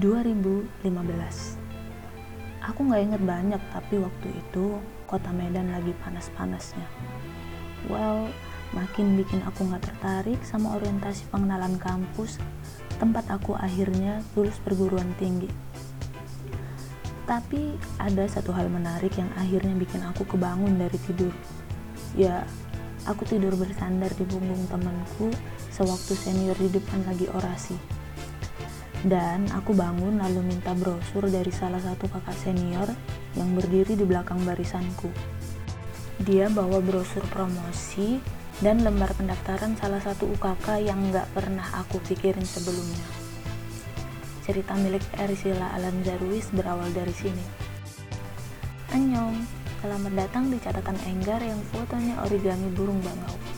2015 Aku nggak inget banyak tapi waktu itu kota Medan lagi panas-panasnya. Well, makin bikin aku nggak tertarik sama orientasi pengenalan kampus tempat aku akhirnya lulus perguruan tinggi. Tapi ada satu hal menarik yang akhirnya bikin aku kebangun dari tidur. Ya aku tidur bersandar di punggung temanku sewaktu senior di depan lagi orasi dan aku bangun lalu minta brosur dari salah satu kakak senior yang berdiri di belakang barisanku. Dia bawa brosur promosi dan lembar pendaftaran salah satu UKK yang nggak pernah aku pikirin sebelumnya. Cerita milik Erisila Alan Zarwis berawal dari sini. Annyeong, selamat datang di catatan Enggar yang fotonya origami burung bangau.